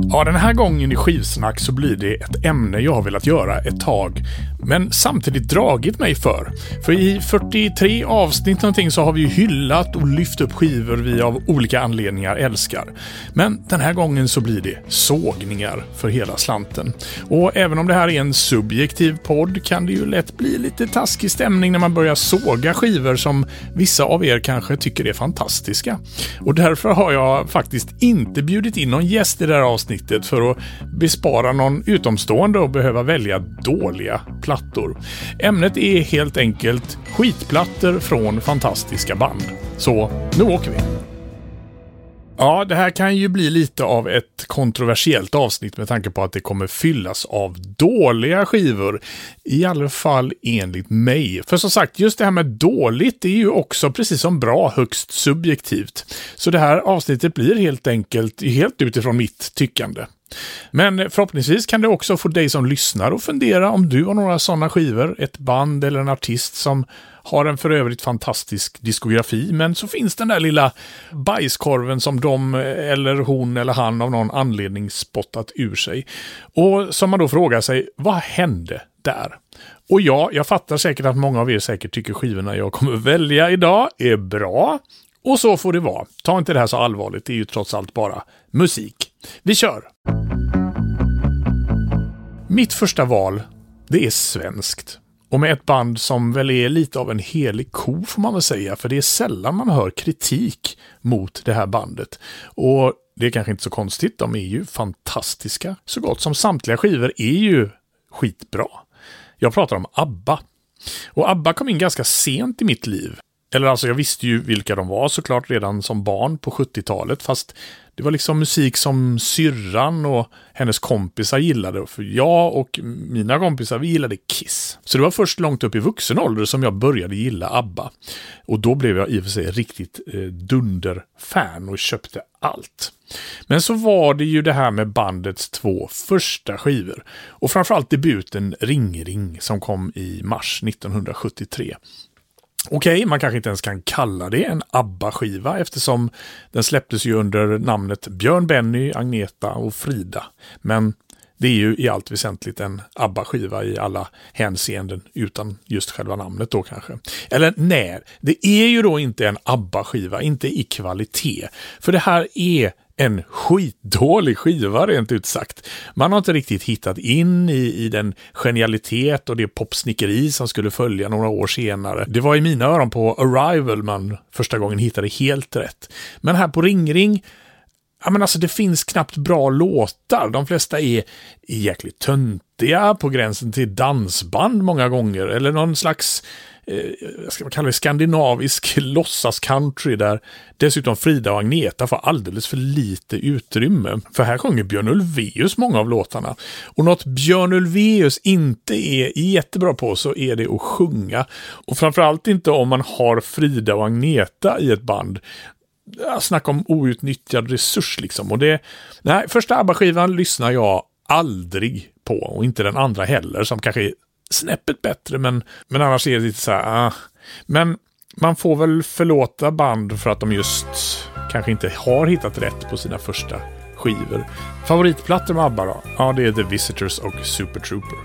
Ja, den här gången i skivsnack så blir det ett ämne jag har velat göra ett tag, men samtidigt dragit mig för. För i 43 avsnitt någonting så har vi hyllat och lyft upp skivor vi av olika anledningar älskar. Men den här gången så blir det sågningar för hela slanten. Och även om det här är en subjektiv podd kan det ju lätt bli lite taskig stämning när man börjar såga skivor som vissa av er kanske tycker är fantastiska. Och därför har jag faktiskt inte bjudit in någon gäst i det här avsnittet för att bespara någon utomstående och behöva välja dåliga plattor. Ämnet är helt enkelt skitplattor från fantastiska band. Så nu åker vi! Ja, det här kan ju bli lite av ett kontroversiellt avsnitt med tanke på att det kommer fyllas av dåliga skivor. I alla fall enligt mig. För som sagt, just det här med dåligt är ju också precis som bra högst subjektivt. Så det här avsnittet blir helt enkelt helt utifrån mitt tyckande. Men förhoppningsvis kan det också få dig som lyssnar att fundera om du har några sådana skivor, ett band eller en artist som har en för övrigt fantastisk diskografi, men så finns den där lilla bajskorven som de eller hon eller han av någon anledning spottat ur sig. Och som man då frågar sig, vad hände där? Och ja, jag fattar säkert att många av er säkert tycker skivorna jag kommer välja idag är bra. Och så får det vara. Ta inte det här så allvarligt, det är ju trots allt bara musik. Vi kör! Mitt första val, det är svenskt. Och med ett band som väl är lite av en helig ko får man väl säga, för det är sällan man hör kritik mot det här bandet. Och det är kanske inte så konstigt, de är ju fantastiska. Så gott som samtliga skivor är ju skitbra. Jag pratar om ABBA. Och ABBA kom in ganska sent i mitt liv. Eller alltså jag visste ju vilka de var såklart redan som barn på 70-talet, fast det var liksom musik som syrran och hennes kompisar gillade. För jag och mina kompisar, vi gillade Kiss. Så det var först långt upp i vuxen ålder som jag började gilla ABBA. Och då blev jag i och för sig riktigt eh, dunderfan och köpte allt. Men så var det ju det här med bandets två första skivor. Och framförallt debuten Ring Ring som kom i mars 1973. Okej, okay, man kanske inte ens kan kalla det en ABBA-skiva eftersom den släpptes ju under namnet Björn Benny, Agneta och Frida. Men det är ju i allt väsentligt en ABBA-skiva i alla hänseenden utan just själva namnet då kanske. Eller nej, det är ju då inte en ABBA-skiva, inte i kvalitet. För det här är en skitdålig skiva rent ut sagt. Man har inte riktigt hittat in i, i den genialitet och det popsnickeri som skulle följa några år senare. Det var i mina öron på Arrival man första gången hittade helt rätt. Men här på Ring Ring Ja, men alltså det finns knappt bra låtar. De flesta är jäkligt töntiga, på gränsen till dansband många gånger. Eller någon slags eh, ska man kalla det, skandinavisk låtsas-country där dessutom Frida och Agneta får alldeles för lite utrymme. För här sjunger Björn Ulvaeus många av låtarna. Och något Björn Ulvaeus inte är jättebra på så är det att sjunga. Och framförallt inte om man har Frida och Agneta i ett band snacka om outnyttjad resurs liksom. Och det, nej, första ABBA-skivan lyssnar jag aldrig på och inte den andra heller som kanske snäppet bättre, men, men annars är det lite så här, ah. Men man får väl förlåta band för att de just kanske inte har hittat rätt på sina första skivor. Favoritplattor med ABBA då? Ja, det är The Visitors och Super Trooper.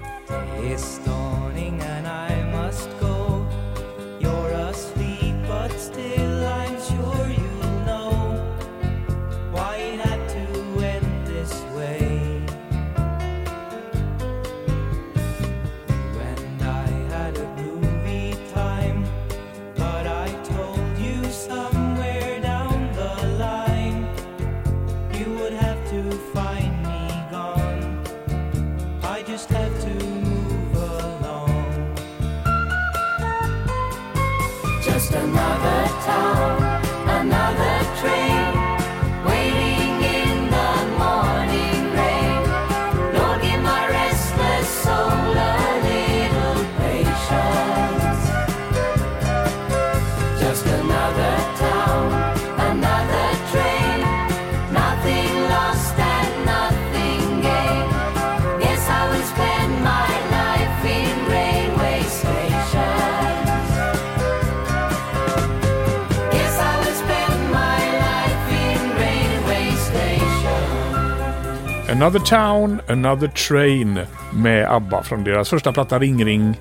Another Town, Another Train med ABBA från deras första platta Ring Ring.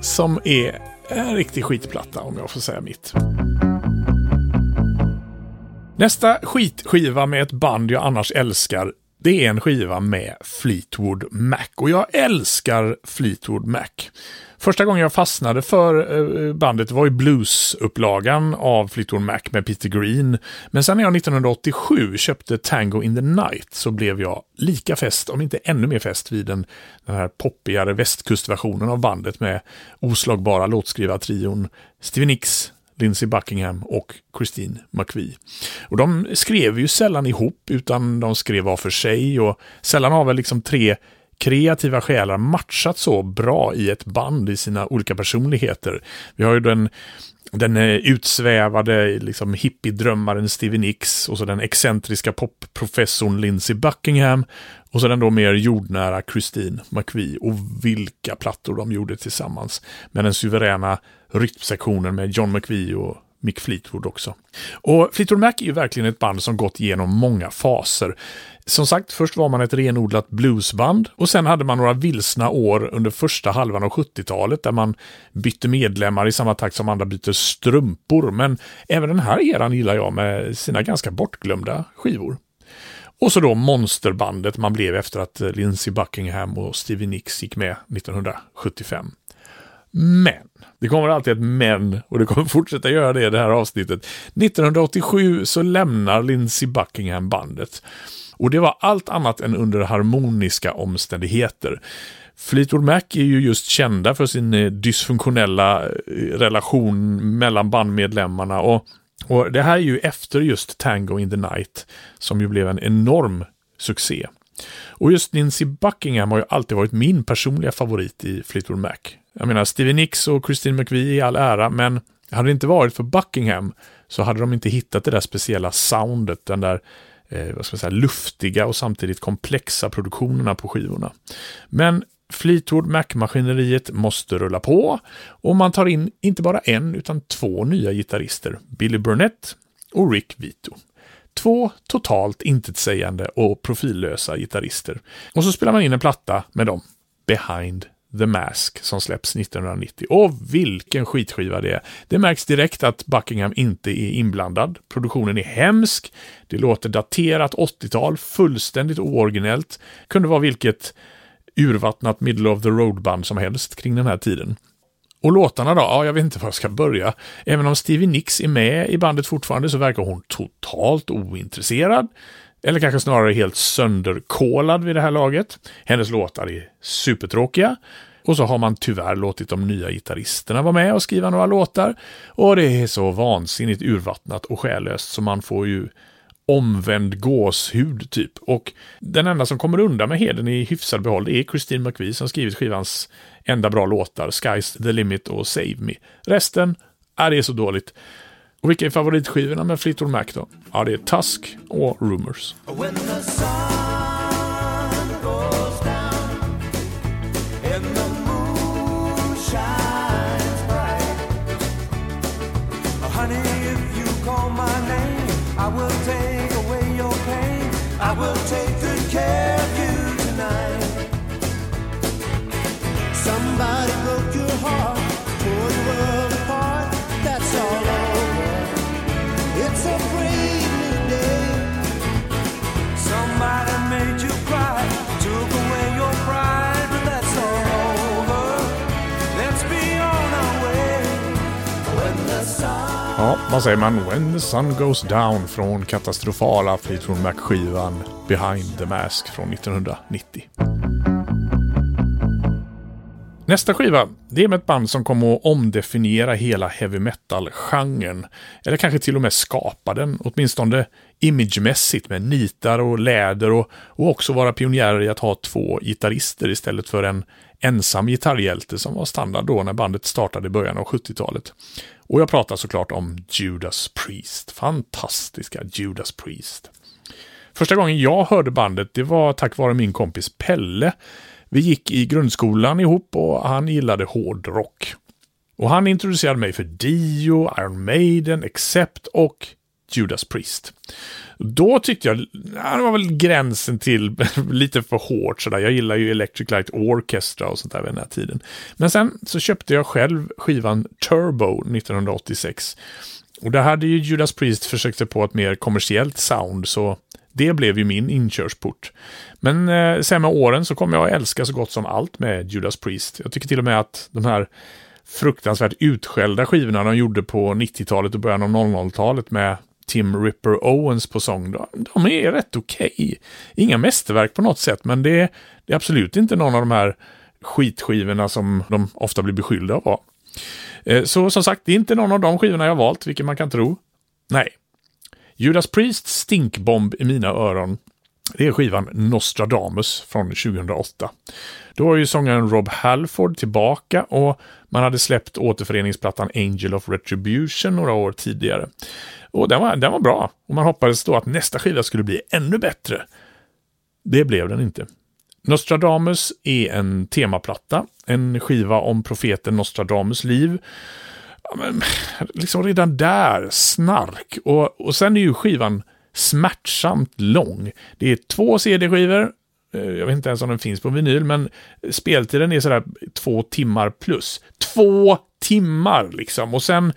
Som är en riktig skitplatta om jag får säga mitt. Nästa skitskiva med ett band jag annars älskar det är en skiva med Fleetwood Mac. Och jag älskar Fleetwood Mac. Första gången jag fastnade för eh, bandet var i bluesupplagan av Fleetwood Mac med Peter Green. Men sen när jag 1987 köpte Tango in the Night så blev jag lika fäst, om inte ännu mer fäst, vid den, den här poppigare västkustversionen av bandet med oslagbara låtskrivartrion Stevie Nicks, Lindsey Buckingham och Christine McVie. Och de skrev ju sällan ihop utan de skrev var för sig och sällan har väl liksom tre kreativa själar matchat så bra i ett band i sina olika personligheter. Vi har ju den, den eh, utsvävade liksom hippiedrömmaren Stevie Nicks och så den excentriska popprofessorn Lindsey Buckingham och så den då mer jordnära Christine McVie och vilka plattor de gjorde tillsammans med den suveräna rytmsektionen med John McVie och Mick Fleetwood också. Och Fleetwood Mac är ju verkligen ett band som gått igenom många faser. Som sagt, först var man ett renodlat bluesband och sen hade man några vilsna år under första halvan av 70-talet där man bytte medlemmar i samma takt som andra byter strumpor. Men även den här eran gillar jag med sina ganska bortglömda skivor. Och så då monsterbandet man blev efter att Lindsey Buckingham och Stevie Nicks gick med 1975. Men, det kommer alltid ett men och det kommer fortsätta göra det i det här avsnittet. 1987 så lämnar Lindsey Buckingham bandet. Och det var allt annat än under harmoniska omständigheter. Fleetwood Mac är ju just kända för sin eh, dysfunktionella eh, relation mellan bandmedlemmarna och, och det här är ju efter just Tango in the Night som ju blev en enorm succé. Och just Nancy Buckingham har ju alltid varit min personliga favorit i Fleetwood Mac. Jag menar, Stevie Nicks och Christine McVie i all ära, men hade det inte varit för Buckingham så hade de inte hittat det där speciella soundet, den där eh, vad ska man säga, luftiga och samtidigt komplexa produktionerna på skivorna. Men Fleetwood Mac-maskineriet måste rulla på och man tar in inte bara en utan två nya gitarrister, Billy Burnett och Rick Vito. Två totalt intetsägande och profillösa gitarrister. Och så spelar man in en platta med dem, Behind The Mask som släpps 1990. Och vilken skitskiva det är. Det märks direkt att Buckingham inte är inblandad. Produktionen är hemsk. Det låter daterat 80-tal, fullständigt ooriginellt. Kunde vara vilket urvattnat middle of the road-band som helst kring den här tiden. Och låtarna då? Ja, jag vet inte var jag ska börja. Även om Stevie Nicks är med i bandet fortfarande så verkar hon totalt ointresserad. Eller kanske snarare helt sönderkolad vid det här laget. Hennes låtar är supertråkiga. Och så har man tyvärr låtit de nya gitarristerna vara med och skriva några låtar. Och det är så vansinnigt urvattnat och själlöst så man får ju omvänd gåshud typ. Och den enda som kommer undan med heden i hyfsad behåll är Christine McVie som skrivit skivans enda bra låtar, Sky's the limit och Save Me. Resten, är det är så dåligt. Och vilka är favoritskivorna med Fleetwood Mac då? Ja, det är Tusk och Rumors. Ja, vad säger man? When the sun goes down från katastrofala Fleetwood Mac-skivan Behind the Mask från 1990. Nästa skiva, det är med ett band som kommer att omdefiniera hela heavy metal-genren. Eller kanske till och med skapa den, åtminstone imagemässigt med nitar och läder och, och också vara pionjärer i att ha två gitarrister istället för en ensam gitarrhjälte som var standard då när bandet startade i början av 70-talet. Och jag pratar såklart om Judas Priest. Fantastiska Judas Priest. Första gången jag hörde bandet, det var tack vare min kompis Pelle. Vi gick i grundskolan ihop och han gillade hårdrock. Och han introducerade mig för Dio, Iron Maiden, Accept och Judas Priest. Då tyckte jag, ja, det var väl gränsen till lite för hårt sådär. Jag gillar ju Electric Light Orchestra och sånt där vid den här tiden. Men sen så köpte jag själv skivan Turbo 1986. Och där hade ju Judas Priest försökt sig på ett mer kommersiellt sound, så det blev ju min inkörsport. Men eh, sen med åren så kommer jag att älska så gott som allt med Judas Priest. Jag tycker till och med att de här fruktansvärt utskällda skivorna de gjorde på 90-talet och början av 00-talet med Tim Ripper Owens på sång, de är rätt okej. Okay. Inga mästerverk på något sätt, men det är, det är absolut inte någon av de här skitskivorna som de ofta blir beskyllda av att vara. Eh, så som sagt, det är inte någon av de skivorna jag valt, vilket man kan tro. Nej. Judas Priest stinkbomb i mina öron. Det är skivan Nostradamus från 2008. Då var ju sångaren Rob Halford tillbaka och man hade släppt återföreningsplattan Angel of Retribution några år tidigare. Och den var, den var bra och man hoppades då att nästa skiva skulle bli ännu bättre. Det blev den inte. Nostradamus är en temaplatta, en skiva om profeten Nostradamus liv. Ja, men, liksom redan där, snark. Och, och sen är ju skivan smärtsamt lång. Det är två CD-skivor, eh, jag vet inte ens om den finns på vinyl, men speltiden är sådär två timmar plus. Två timmar liksom! Och sen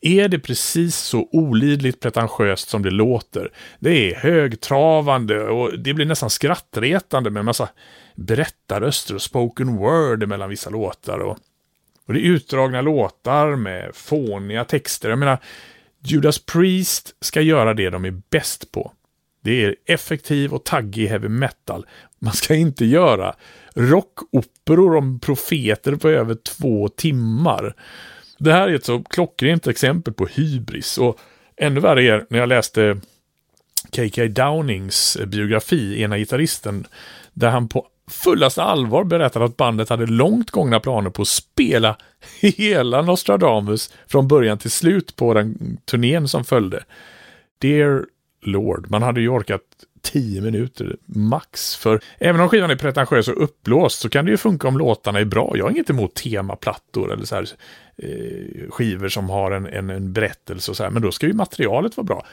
är det precis så olidligt pretentiöst som det låter. Det är högtravande och det blir nästan skrattretande med en massa berättarröster och spoken word mellan vissa låtar. Och, och det är utdragna låtar med fåniga texter. Jag menar, Judas Priest ska göra det de är bäst på. Det är effektiv och taggig heavy metal. Man ska inte göra rockoperor om profeter på över två timmar. Det här är ett så klockrent exempel på hybris och ännu värre är när jag läste KK Downings biografi, ena gitarristen, där han på fullaste allvar berättade att bandet hade långt gångna planer på att spela hela Nostradamus från början till slut på den turnén som följde. Dear Lord, man hade ju orkat tio minuter max. För även om skivan är pretentiös och uppblåst så kan det ju funka om låtarna är bra. Jag har inget emot temaplattor eller så här, eh, skivor som har en, en, en berättelse och så här, men då ska ju materialet vara bra.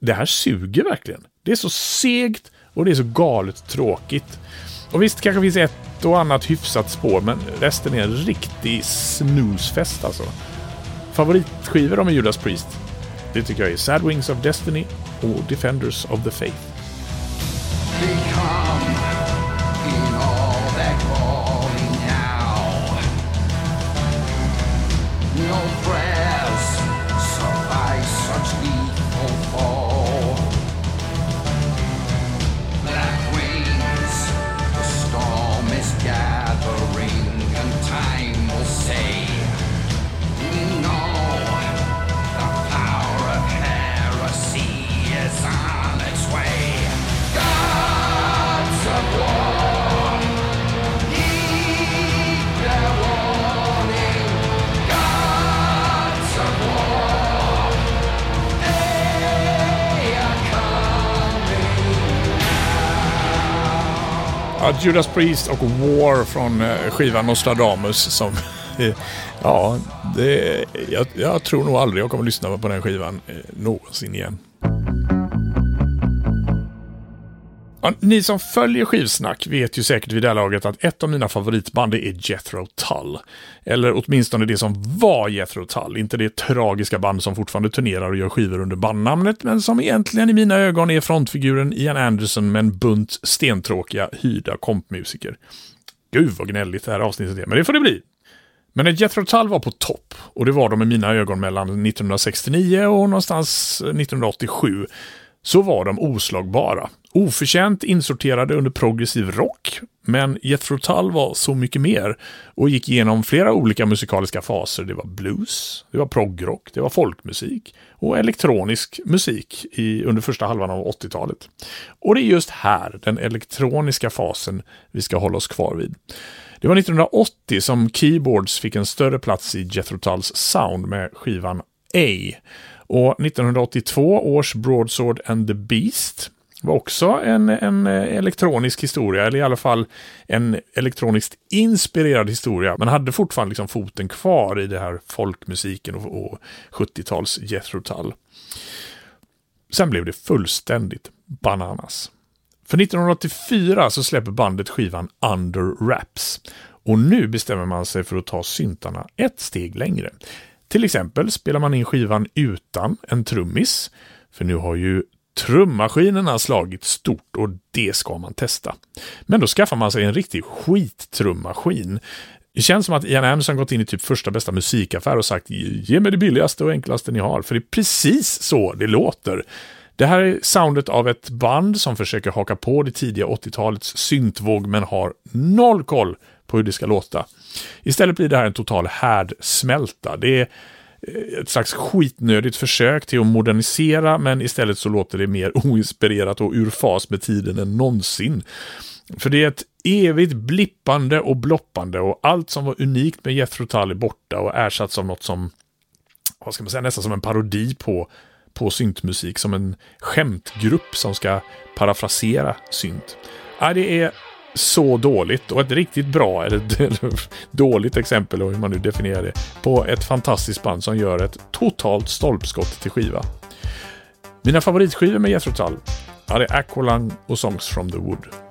Det här suger verkligen. Det är så segt och det är så galet tråkigt. Och visst, kanske finns ett och annat hyfsat spår, men resten är en riktig snoozefest alltså. Favoritskivor med Judas Priest? Det tycker jag är Sad Wings of Destiny och Defenders of the Faith. Judas Priest och War från eh, skivan Nostradamus som... ja, det, jag, jag, tror nog aldrig jag kommer lyssna på den skivan eh, någonsin igen. Ja, ni som följer skivsnack vet ju säkert vid det här laget att ett av mina favoritband är Jethro Tull. Eller åtminstone det som var Jethro Tull, inte det tragiska band som fortfarande turnerar och gör skivor under bandnamnet, men som egentligen i mina ögon är frontfiguren Ian Anderson med en bunt stentråkiga hyrda kompmusiker. Gud vad gnälligt det här avsnittet är, men det får det bli. Men när Jethro Tull var på topp, och det var de i mina ögon mellan 1969 och någonstans 1987, så var de oslagbara. Oförtjänt insorterade under progressiv rock, men Jethro Tull var så mycket mer och gick igenom flera olika musikaliska faser. Det var blues, det var proggrock, det var folkmusik och elektronisk musik i, under första halvan av 80-talet. Och det är just här, den elektroniska fasen, vi ska hålla oss kvar vid. Det var 1980 som keyboards fick en större plats i Jethro Tulls sound med skivan A. Och 1982 års Broadsword and the Beast var också en, en eh, elektronisk historia, eller i alla fall en elektroniskt inspirerad historia. men hade fortfarande liksom foten kvar i det här folkmusiken och, och 70-tals Jethro Tull. Sen blev det fullständigt bananas. För 1984 så släpper bandet skivan Under Wraps. Och nu bestämmer man sig för att ta syntarna ett steg längre. Till exempel spelar man in skivan utan en trummis. För nu har ju Trummaskinen har slagit stort och det ska man testa. Men då skaffar man sig en riktig skittrummaskin. Det känns som att Ian Anderson gått in i typ första bästa musikaffär och sagt ge mig det billigaste och enklaste ni har. För det är precis så det låter. Det här är soundet av ett band som försöker haka på det tidiga 80-talets syntvåg men har noll koll på hur det ska låta. Istället blir det här en total härdsmälta. Det är ett slags skitnödigt försök till att modernisera men istället så låter det mer oinspirerat och ur fas med tiden än någonsin. För det är ett evigt blippande och bloppande och allt som var unikt med Jethro Tull är borta och ersatts av något som, vad ska man säga, nästan som en parodi på, på syntmusik, som en skämtgrupp som ska parafrasera synt. Ja, det är så dåligt och ett riktigt bra eller dåligt exempel, hur man nu definierar det, på ett fantastiskt band som gör ett totalt stolpskott till skiva. Mina favoritskivor med Jethro Tull, ja, det är Aqualung och Songs from the Wood.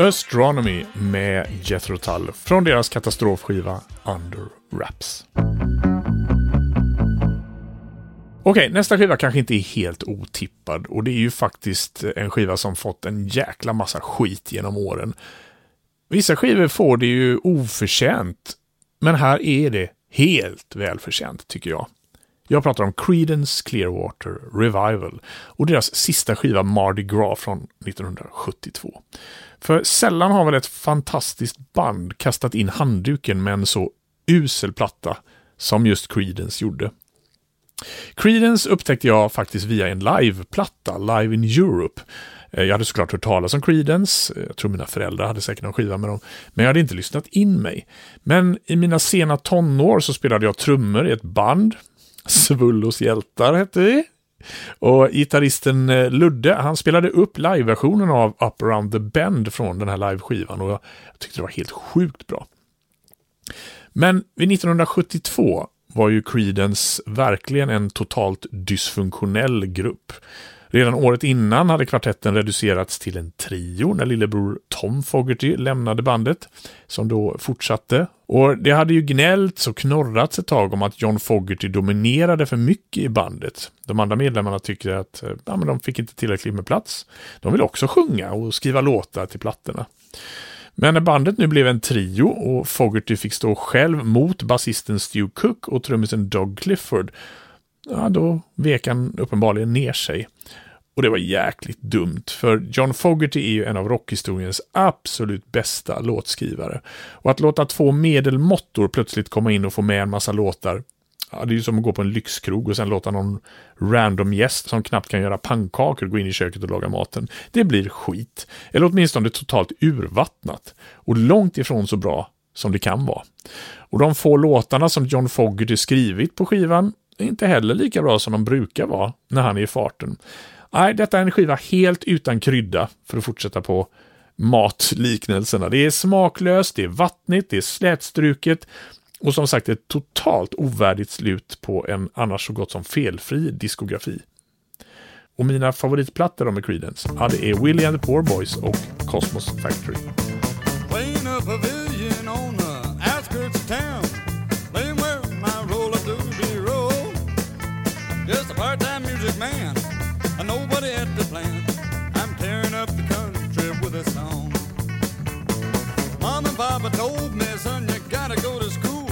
Astronomy med Jethro Tull från deras katastrofskiva Under Wraps. Okej, nästa skiva kanske inte är helt otippad och det är ju faktiskt en skiva som fått en jäkla massa skit genom åren. Vissa skivor får det ju oförtjänt, men här är det helt välförtjänt tycker jag. Jag pratar om Creedence Clearwater Revival och deras sista skiva Mardi Gras från 1972. För sällan har väl ett fantastiskt band kastat in handduken med en så usel platta som just Creedence gjorde. Creedence upptäckte jag faktiskt via en liveplatta, Live in Europe. Eh, jag hade såklart hört talas om Creedence, eh, jag tror mina föräldrar hade säkert någon skiva med dem, men jag hade inte lyssnat in mig. Men i mina sena tonår så spelade jag trummor i ett band, Svullos hjältar hette vi. Och gitarristen eh, Ludde, han spelade upp liveversionen av Up around the bend från den här liveskivan och jag tyckte det var helt sjukt bra. Men vid 1972 var ju Creedence verkligen en totalt dysfunktionell grupp. Redan året innan hade kvartetten reducerats till en trio när lillebror Tom Fogerty lämnade bandet, som då fortsatte. Och det hade ju gnällts och knorrats ett tag om att John Fogerty dominerade för mycket i bandet. De andra medlemmarna tyckte att eh, ja, men de fick inte tillräckligt med plats. De ville också sjunga och skriva låtar till plattorna. Men när bandet nu blev en trio och Fogerty fick stå själv mot basisten Stu Cook och trummisen Doug Clifford ja, då vek han uppenbarligen ner sig. Och det var jäkligt dumt, för John Fogerty är ju en av rockhistoriens absolut bästa låtskrivare. Och att låta två medelmåttor plötsligt komma in och få med en massa låtar, ja, det är ju som att gå på en lyxkrog och sen låta någon random gäst som knappt kan göra pannkakor gå in i köket och laga maten. Det blir skit. Eller åtminstone totalt urvattnat. Och långt ifrån så bra som det kan vara. Och de få låtarna som John Fogerty skrivit på skivan inte heller lika bra som de brukar vara när han är i farten. Nej, detta är en skiva helt utan krydda, för att fortsätta på matliknelserna. Det är smaklöst, det är vattnigt, det är slätstruket och som sagt ett totalt ovärdigt slut på en annars så gott som felfri diskografi. Och mina favoritplattor med Creedence, ja, det är Willie and the Poor Boys och Cosmos Factory. Papa told me, son, you gotta go to school.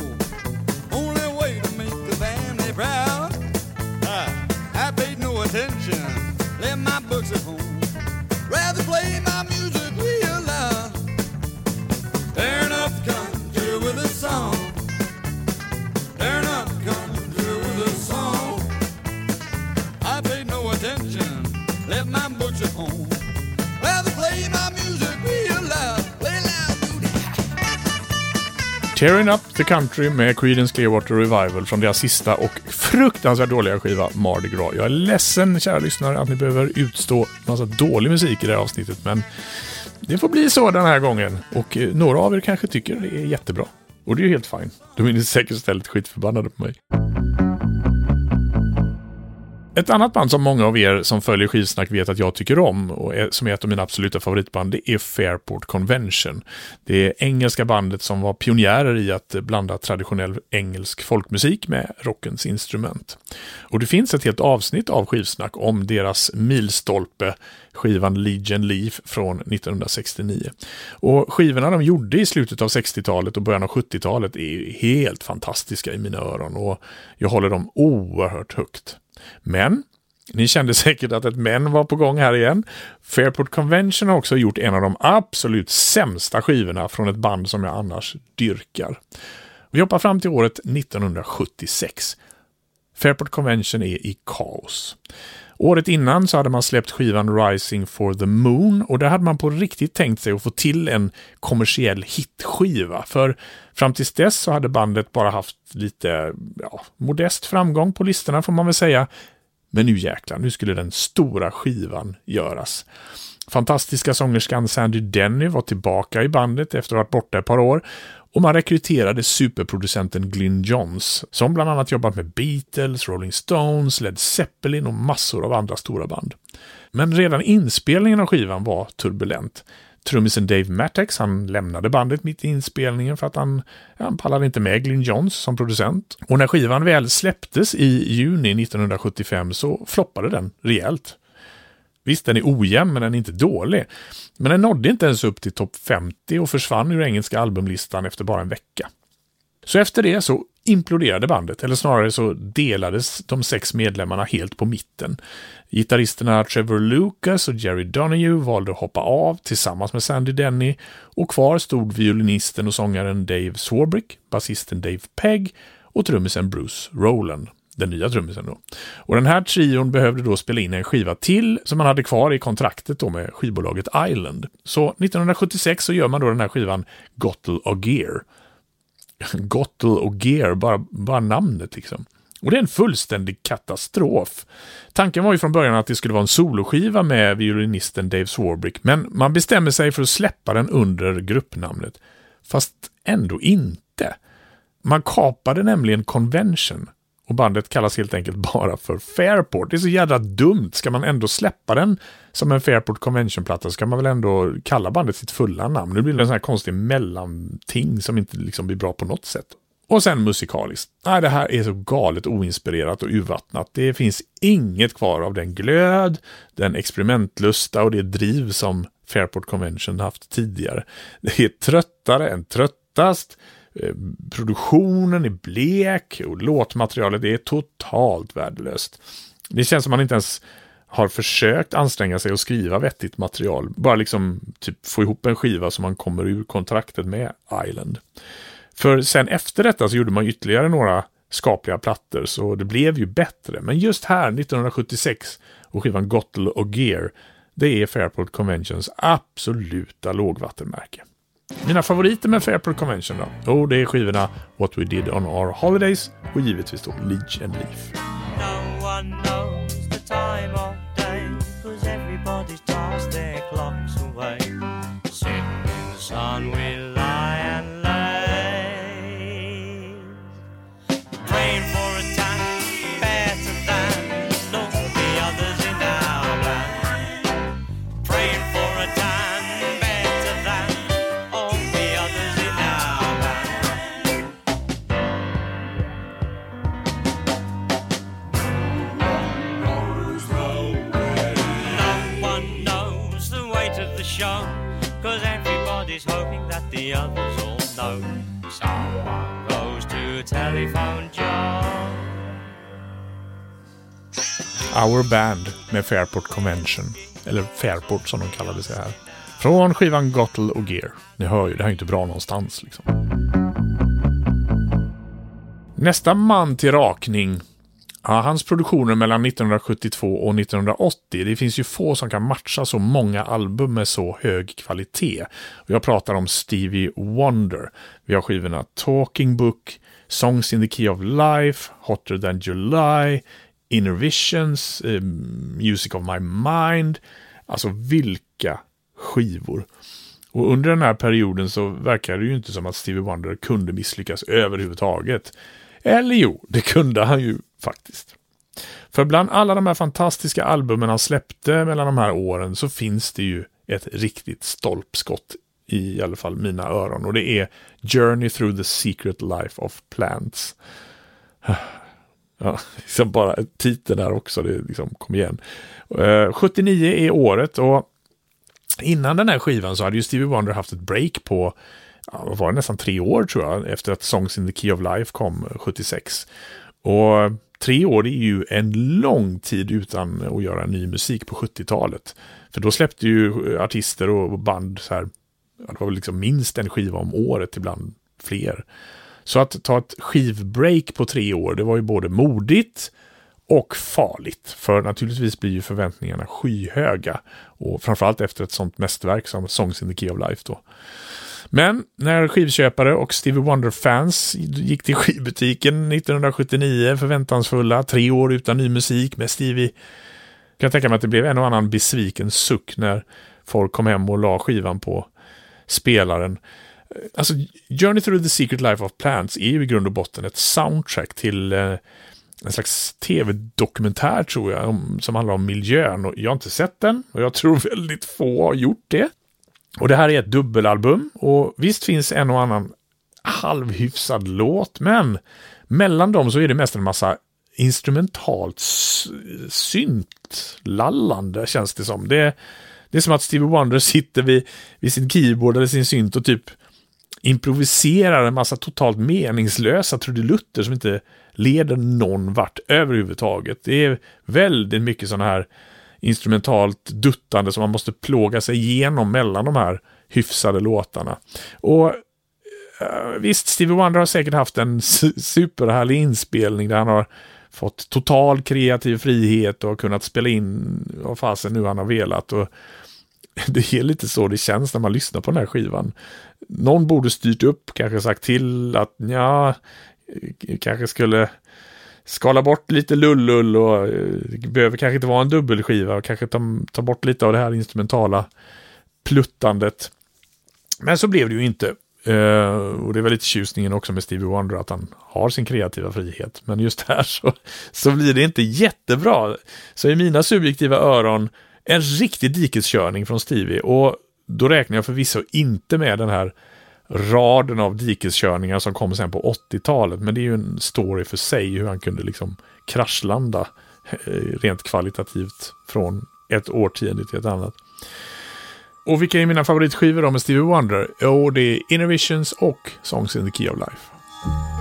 Only way to make the family proud. Uh, I paid no attention, left my books at home. Rather play my music real loud. Fair enough, country with a song. Tearing Up the Country med Creedence Clearwater Revival från deras sista och fruktansvärt dåliga skiva Mardi Gras. Jag är ledsen, kära lyssnare, att ni behöver utstå massa dålig musik i det här avsnittet, men det får bli så den här gången. Och eh, några av er kanske tycker det är jättebra. Och det är ju helt fint. Då är ni säkert istället skitförbannade på mig. Ett annat band som många av er som följer skivsnack vet att jag tycker om och är, som är ett av mina absoluta favoritband, det är Fairport Convention. Det är engelska bandet som var pionjärer i att blanda traditionell engelsk folkmusik med rockens instrument. Och det finns ett helt avsnitt av skivsnack om deras milstolpe, skivan Legion Leaf från 1969. Och skivorna de gjorde i slutet av 60-talet och början av 70-talet är helt fantastiska i mina öron och jag håller dem oerhört högt. Men ni kände säkert att ett men var på gång här igen. Fairport Convention har också gjort en av de absolut sämsta skivorna från ett band som jag annars dyrkar. Vi hoppar fram till året 1976. Fairport Convention är i kaos. Året innan så hade man släppt skivan Rising for the Moon och där hade man på riktigt tänkt sig att få till en kommersiell hitskiva. För fram tills dess så hade bandet bara haft lite ja, modest framgång på listorna får man väl säga. Men nu jäklar, nu skulle den stora skivan göras. Fantastiska sångerskan Sandy Denny var tillbaka i bandet efter att ha varit borta ett par år och man rekryterade superproducenten Glyn Johns som bland annat jobbat med Beatles, Rolling Stones, Led Zeppelin och massor av andra stora band. Men redan inspelningen av skivan var turbulent. Trummisen Dave Mattex, han lämnade bandet mitt i inspelningen för att han, han pallade inte med Glyn Johns som producent. Och när skivan väl släpptes i juni 1975 så floppade den rejält. Visst, den är ojämn, men den är inte dålig. Men den nådde inte ens upp till topp 50 och försvann ur engelska albumlistan efter bara en vecka. Så efter det så imploderade bandet, eller snarare så delades de sex medlemmarna helt på mitten. Gitarristerna Trevor Lucas och Jerry Donahue valde att hoppa av tillsammans med Sandy Denny och kvar stod violinisten och sångaren Dave Swarbrick, basisten Dave Pegg och trummisen Bruce Rowland den nya trummisen då. Och den här trion behövde då spela in en skiva till som man hade kvar i kontraktet då med skivbolaget Island. Så 1976 så gör man då den här skivan Gottel och Gear. Gottel och Gear, bara, bara namnet liksom. Och det är en fullständig katastrof. Tanken var ju från början att det skulle vara en soloskiva med violinisten Dave Swarbrick, men man bestämmer sig för att släppa den under gruppnamnet. Fast ändå inte. Man kapade nämligen Convention och bandet kallas helt enkelt bara för Fairport. Det är så jävla dumt. Ska man ändå släppa den som en Fairport Convention-platta ska man väl ändå kalla bandet sitt fulla namn. Nu blir det en sån här konstig mellanting som inte liksom blir bra på något sätt. Och sen musikaliskt. Nej, det här är så galet oinspirerat och urvattnat. Det finns inget kvar av den glöd, den experimentlusta och det driv som Fairport Convention haft tidigare. Det är tröttare än tröttast. Eh, produktionen är blek och låtmaterialet är totalt värdelöst. Det känns som man inte ens har försökt anstränga sig att skriva vettigt material. Bara liksom typ få ihop en skiva som man kommer ur kontraktet med Island. För sen efter detta så gjorde man ytterligare några skapliga plattor så det blev ju bättre. Men just här 1976 och skivan Gottel och Gear det är Fairport Conventions absoluta lågvattenmärke. Mina favoriter med Fairport Convention då? Jo, det är skivorna What We Did On Our Holidays och givetvis då Leech and Leaf. No everybody's hoping that the others all know. Someone goes to telephone Joe. Our Band med Fairport Convention. Eller Fairport som de kallade sig här. Från skivan Gottle och Gear. Ni hör ju, det här är inte bra någonstans liksom. Nästa man till rakning. Ja, hans produktioner mellan 1972 och 1980. Det finns ju få som kan matcha så många album med så hög kvalitet. Jag pratar om Stevie Wonder. Vi har skivorna Talking Book, Songs in the Key of Life, Hotter than July, Inner Visions, eh, Music of My Mind. Alltså vilka skivor. Och under den här perioden så verkar det ju inte som att Stevie Wonder kunde misslyckas överhuvudtaget. Eller jo, det kunde han ju faktiskt. För bland alla de här fantastiska albumen han släppte mellan de här åren så finns det ju ett riktigt stolpskott i, i alla fall mina öron. Och det är Journey through the secret life of plants. Ja, liksom bara titeln där också, det liksom, kom igen. Eh, uh, 79 är året och innan den här skivan så hade ju Stevie Wonder haft ett break på ja, var det nästan tre år tror jag, efter att Songs in the Key of Life kom eh, 76. Och tre år det är ju en lång tid utan att göra ny musik på 70-talet. För då släppte ju eh, artister och band så här, det var väl liksom minst en skiva om året, ibland fler. Så att ta ett skivbreak på tre år, det var ju både modigt och farligt. För naturligtvis blir ju förväntningarna skyhöga. Och framförallt efter ett sånt mästerverk som Songs in the Key of Life då. Men när skivköpare och Stevie Wonder-fans gick till skivbutiken 1979 förväntansfulla, tre år utan ny musik med Stevie, kan jag tänka mig att det blev en och annan besviken suck när folk kom hem och la skivan på spelaren. Alltså, Journey through the secret life of plants är ju i grund och botten ett soundtrack till eh, en slags tv-dokumentär tror jag, om, som handlar om miljön. Och jag har inte sett den och jag tror väldigt få har gjort det. Och det här är ett dubbelalbum och visst finns en och annan halvhyfsad låt, men mellan dem så är det mest en massa instrumentalt syntlallande känns det som. Det, det är som att Stevie Wonder sitter vid, vid sin keyboard eller sin synt och typ improviserar en massa totalt meningslösa trudelutter som inte leder någon vart överhuvudtaget. Det är väldigt mycket sådana här instrumentalt duttande som man måste plåga sig igenom mellan de här hyfsade låtarna. Och eh, visst, Stevie Wonder har säkert haft en superhärlig inspelning där han har fått total kreativ frihet och kunnat spela in vad fasen nu han har velat. Och det är lite så det känns när man lyssnar på den här skivan. Någon borde styrt upp, kanske sagt till att ja, kanske skulle skala bort lite lullull och det behöver kanske inte vara en dubbelskiva och kanske ta, ta bort lite av det här instrumentala pluttandet. Men så blev det ju inte. Uh, och det är väl lite tjusningen också med Stevie Wonder att han har sin kreativa frihet. Men just här så, så blir det inte jättebra. Så i mina subjektiva öron en riktig dikeskörning från Stevie. Och då räknar jag förvisso inte med den här raden av dikeskörningar som kom sen på 80-talet. Men det är ju en story för sig hur han kunde liksom kraschlanda eh, rent kvalitativt från ett årtionde till ett annat. Och vilka är mina favoritskivor då med Stevie Wonder? Jo, det är Innovations och Songs in the Key of Life.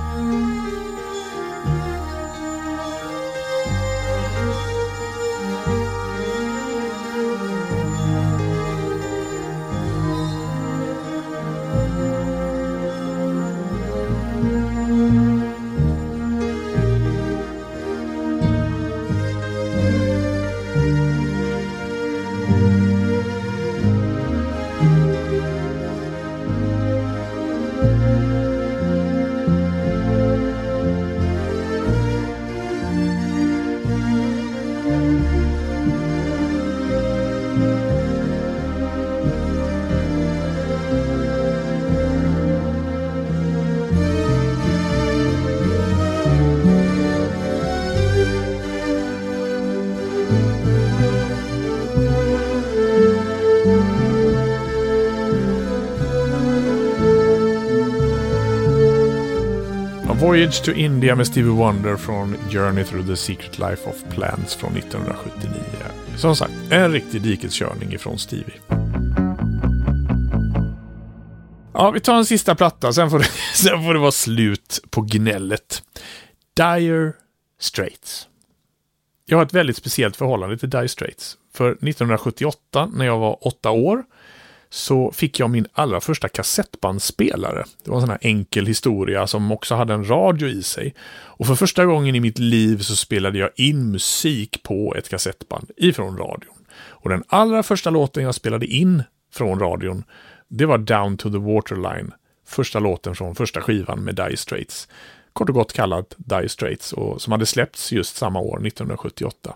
Voyage to India med Stevie Wonder från Journey through the Secret Life of Plants från 1979. Som sagt, en riktig dikeskörning ifrån Stevie. Ja, vi tar en sista platta, sen får det, sen får det vara slut på gnället. Dire Straits. Jag har ett väldigt speciellt förhållande till Dire Straits. För 1978, när jag var åtta år, så fick jag min allra första kassettbandspelare. Det var en sån här enkel historia som också hade en radio i sig. Och för första gången i mitt liv så spelade jag in musik på ett kassettband ifrån radion. Och den allra första låten jag spelade in från radion, det var Down to the Waterline. Första låten från första skivan med Dire Straits. Kort och gott kallad Dire Straits och som hade släppts just samma år, 1978.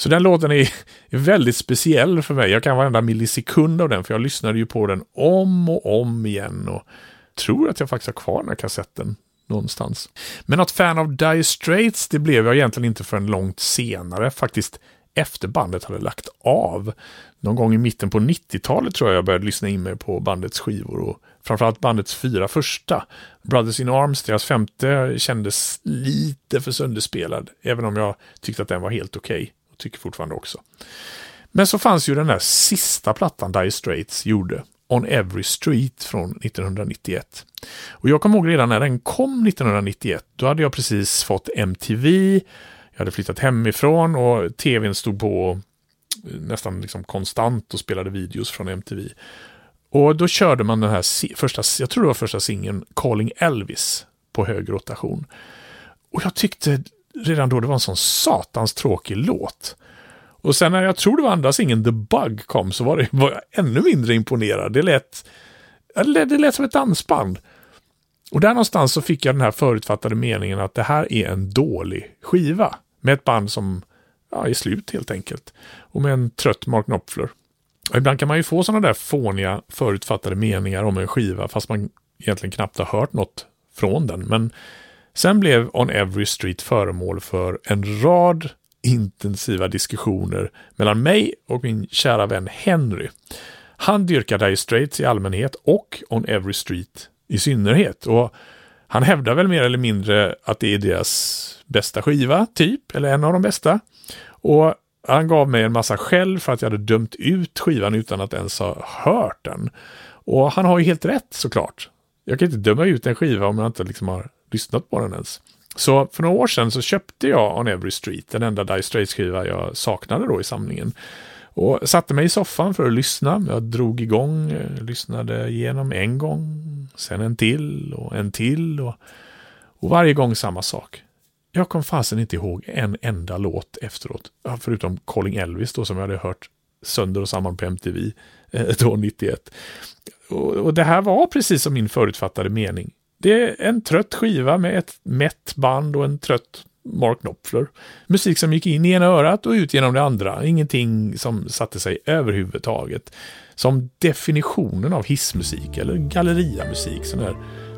Så den låten är, är väldigt speciell för mig. Jag kan varenda millisekund av den, för jag lyssnade ju på den om och om igen. Och tror att jag faktiskt har kvar den här kassetten någonstans. Men något fan av Dire Straits, det blev jag egentligen inte förrän långt senare. Faktiskt efter bandet hade lagt av. Någon gång i mitten på 90-talet tror jag jag började lyssna in mig på bandets skivor och framförallt bandets fyra första. Brothers in Arms, deras femte, kändes lite för sönderspelad, även om jag tyckte att den var helt okej. Okay tycker fortfarande också. Men så fanns ju den där sista plattan Dire Straits gjorde, On Every Street från 1991. Och jag kommer ihåg redan när den kom 1991, då hade jag precis fått MTV, jag hade flyttat hemifrån och tvn stod på eh, nästan liksom konstant och spelade videos från MTV. Och då körde man den här första, jag tror det var första singeln, Calling Elvis, på hög rotation. Och jag tyckte redan då det var en sån satans tråkig låt. Och sen när jag tror det var andra singeln The Bug kom så var, det, var jag ännu mindre imponerad. Det lät, det lät som ett dansband. Och där någonstans så fick jag den här förutfattade meningen att det här är en dålig skiva. Med ett band som ja, är slut helt enkelt. Och med en trött Mark Knopfler. Och ibland kan man ju få sådana där fåniga förutfattade meningar om en skiva fast man egentligen knappt har hört något från den. Men Sen blev On Every Street föremål för en rad intensiva diskussioner mellan mig och min kära vän Henry. Han dyrkar Dire Straits i allmänhet och On Every Street i synnerhet. Och han hävdar väl mer eller mindre att det är deras bästa skiva, typ, eller en av de bästa. Och han gav mig en massa skäll för att jag hade dömt ut skivan utan att ens ha hört den. Och han har ju helt rätt såklart. Jag kan inte döma ut en skiva om jag inte liksom har lyssnat på den ens. Så för några år sedan så köpte jag On Every Street, den enda Dire Straits-skiva jag saknade då i samlingen. Och satte mig i soffan för att lyssna. Jag drog igång, eh, lyssnade igenom en gång, sen en till och en till. Och, och varje gång samma sak. Jag kom fasen inte ihåg en enda låt efteråt. Förutom Calling Elvis då som jag hade hört sönder och samman på MTV eh, då 91. Och, och det här var precis som min förutfattade mening. Det är en trött skiva med ett mätt band och en trött Mark Knopfler. Musik som gick in i ena örat och ut genom det andra. Ingenting som satte sig överhuvudtaget. Som definitionen av hissmusik eller galleriamusik. Sån där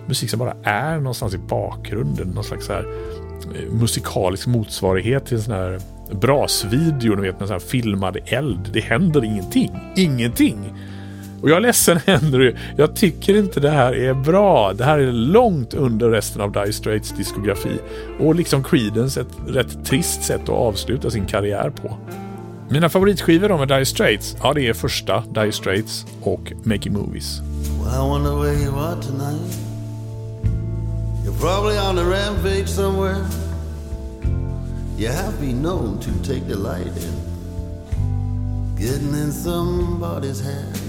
musik som bara är någonstans i bakgrunden. Någon slags här eh, musikalisk motsvarighet till en sån här brasvideo, ni vet med sån här filmad eld. Det händer ingenting. Ingenting! Och jag är ledsen Henry, jag tycker inte det här är bra. Det här är långt under resten av Dire Straits diskografi. Och liksom Creedence ett rätt trist sätt att avsluta sin karriär på. Mina favoritskivor då med Dire Straits, ja det är första Dire Straits och Making Movies. Well,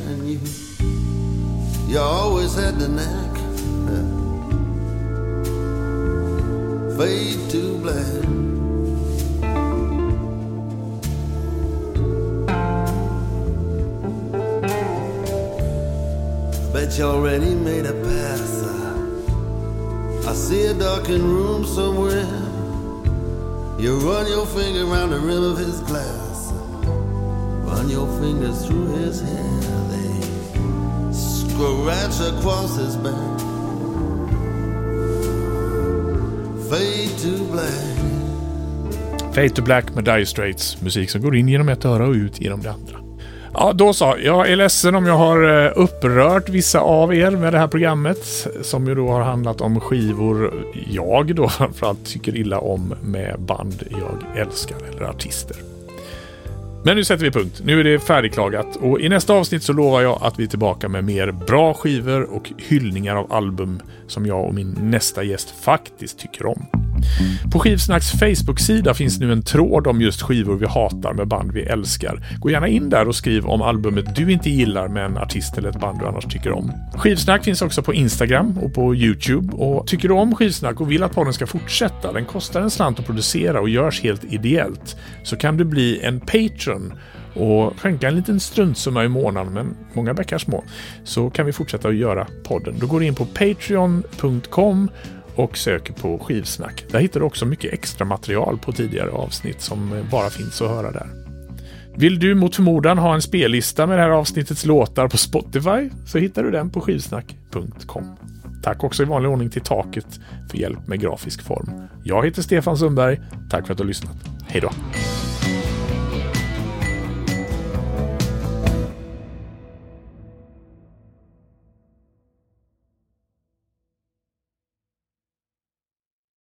And you you always had the knack fade to black Bet you already made a pass. I see a darkened room somewhere. You run your finger around the rim of his glass. Run your fingers through his hair, scratch across his back. Fade to black. Fade to black med Dire Straits. Musik som går in genom ett öra och ut genom det andra. Ja, då så. Jag är ledsen om jag har eh, upprört vissa av er med det här programmet. Som ju då har handlat om skivor jag då framförallt tycker illa om med band jag älskar eller artister. Men nu sätter vi punkt. Nu är det färdigklagat och i nästa avsnitt så lovar jag att vi är tillbaka med mer bra skivor och hyllningar av album som jag och min nästa gäst faktiskt tycker om. På Skivsnacks Facebook-sida finns nu en tråd om just skivor vi hatar med band vi älskar. Gå gärna in där och skriv om albumet du inte gillar med en artist eller ett band du annars tycker om. Skivsnack finns också på Instagram och på YouTube. Och tycker du om Skivsnack och vill att podden ska fortsätta, den kostar en slant att producera och görs helt ideellt, så kan du bli en Patreon och skänka en liten struntsumma i månaden, men många bäckar små, så kan vi fortsätta att göra podden. Då går du in på patreon.com och söker på skivsnack. Där hittar du också mycket extra material på tidigare avsnitt som eh, bara finns att höra där. Vill du mot förmodan ha en spellista med det här avsnittets låtar på Spotify så hittar du den på skivsnack.com. Tack också i vanlig ordning till Taket för hjälp med grafisk form. Jag heter Stefan Sundberg. Tack för att du har lyssnat. Hej då!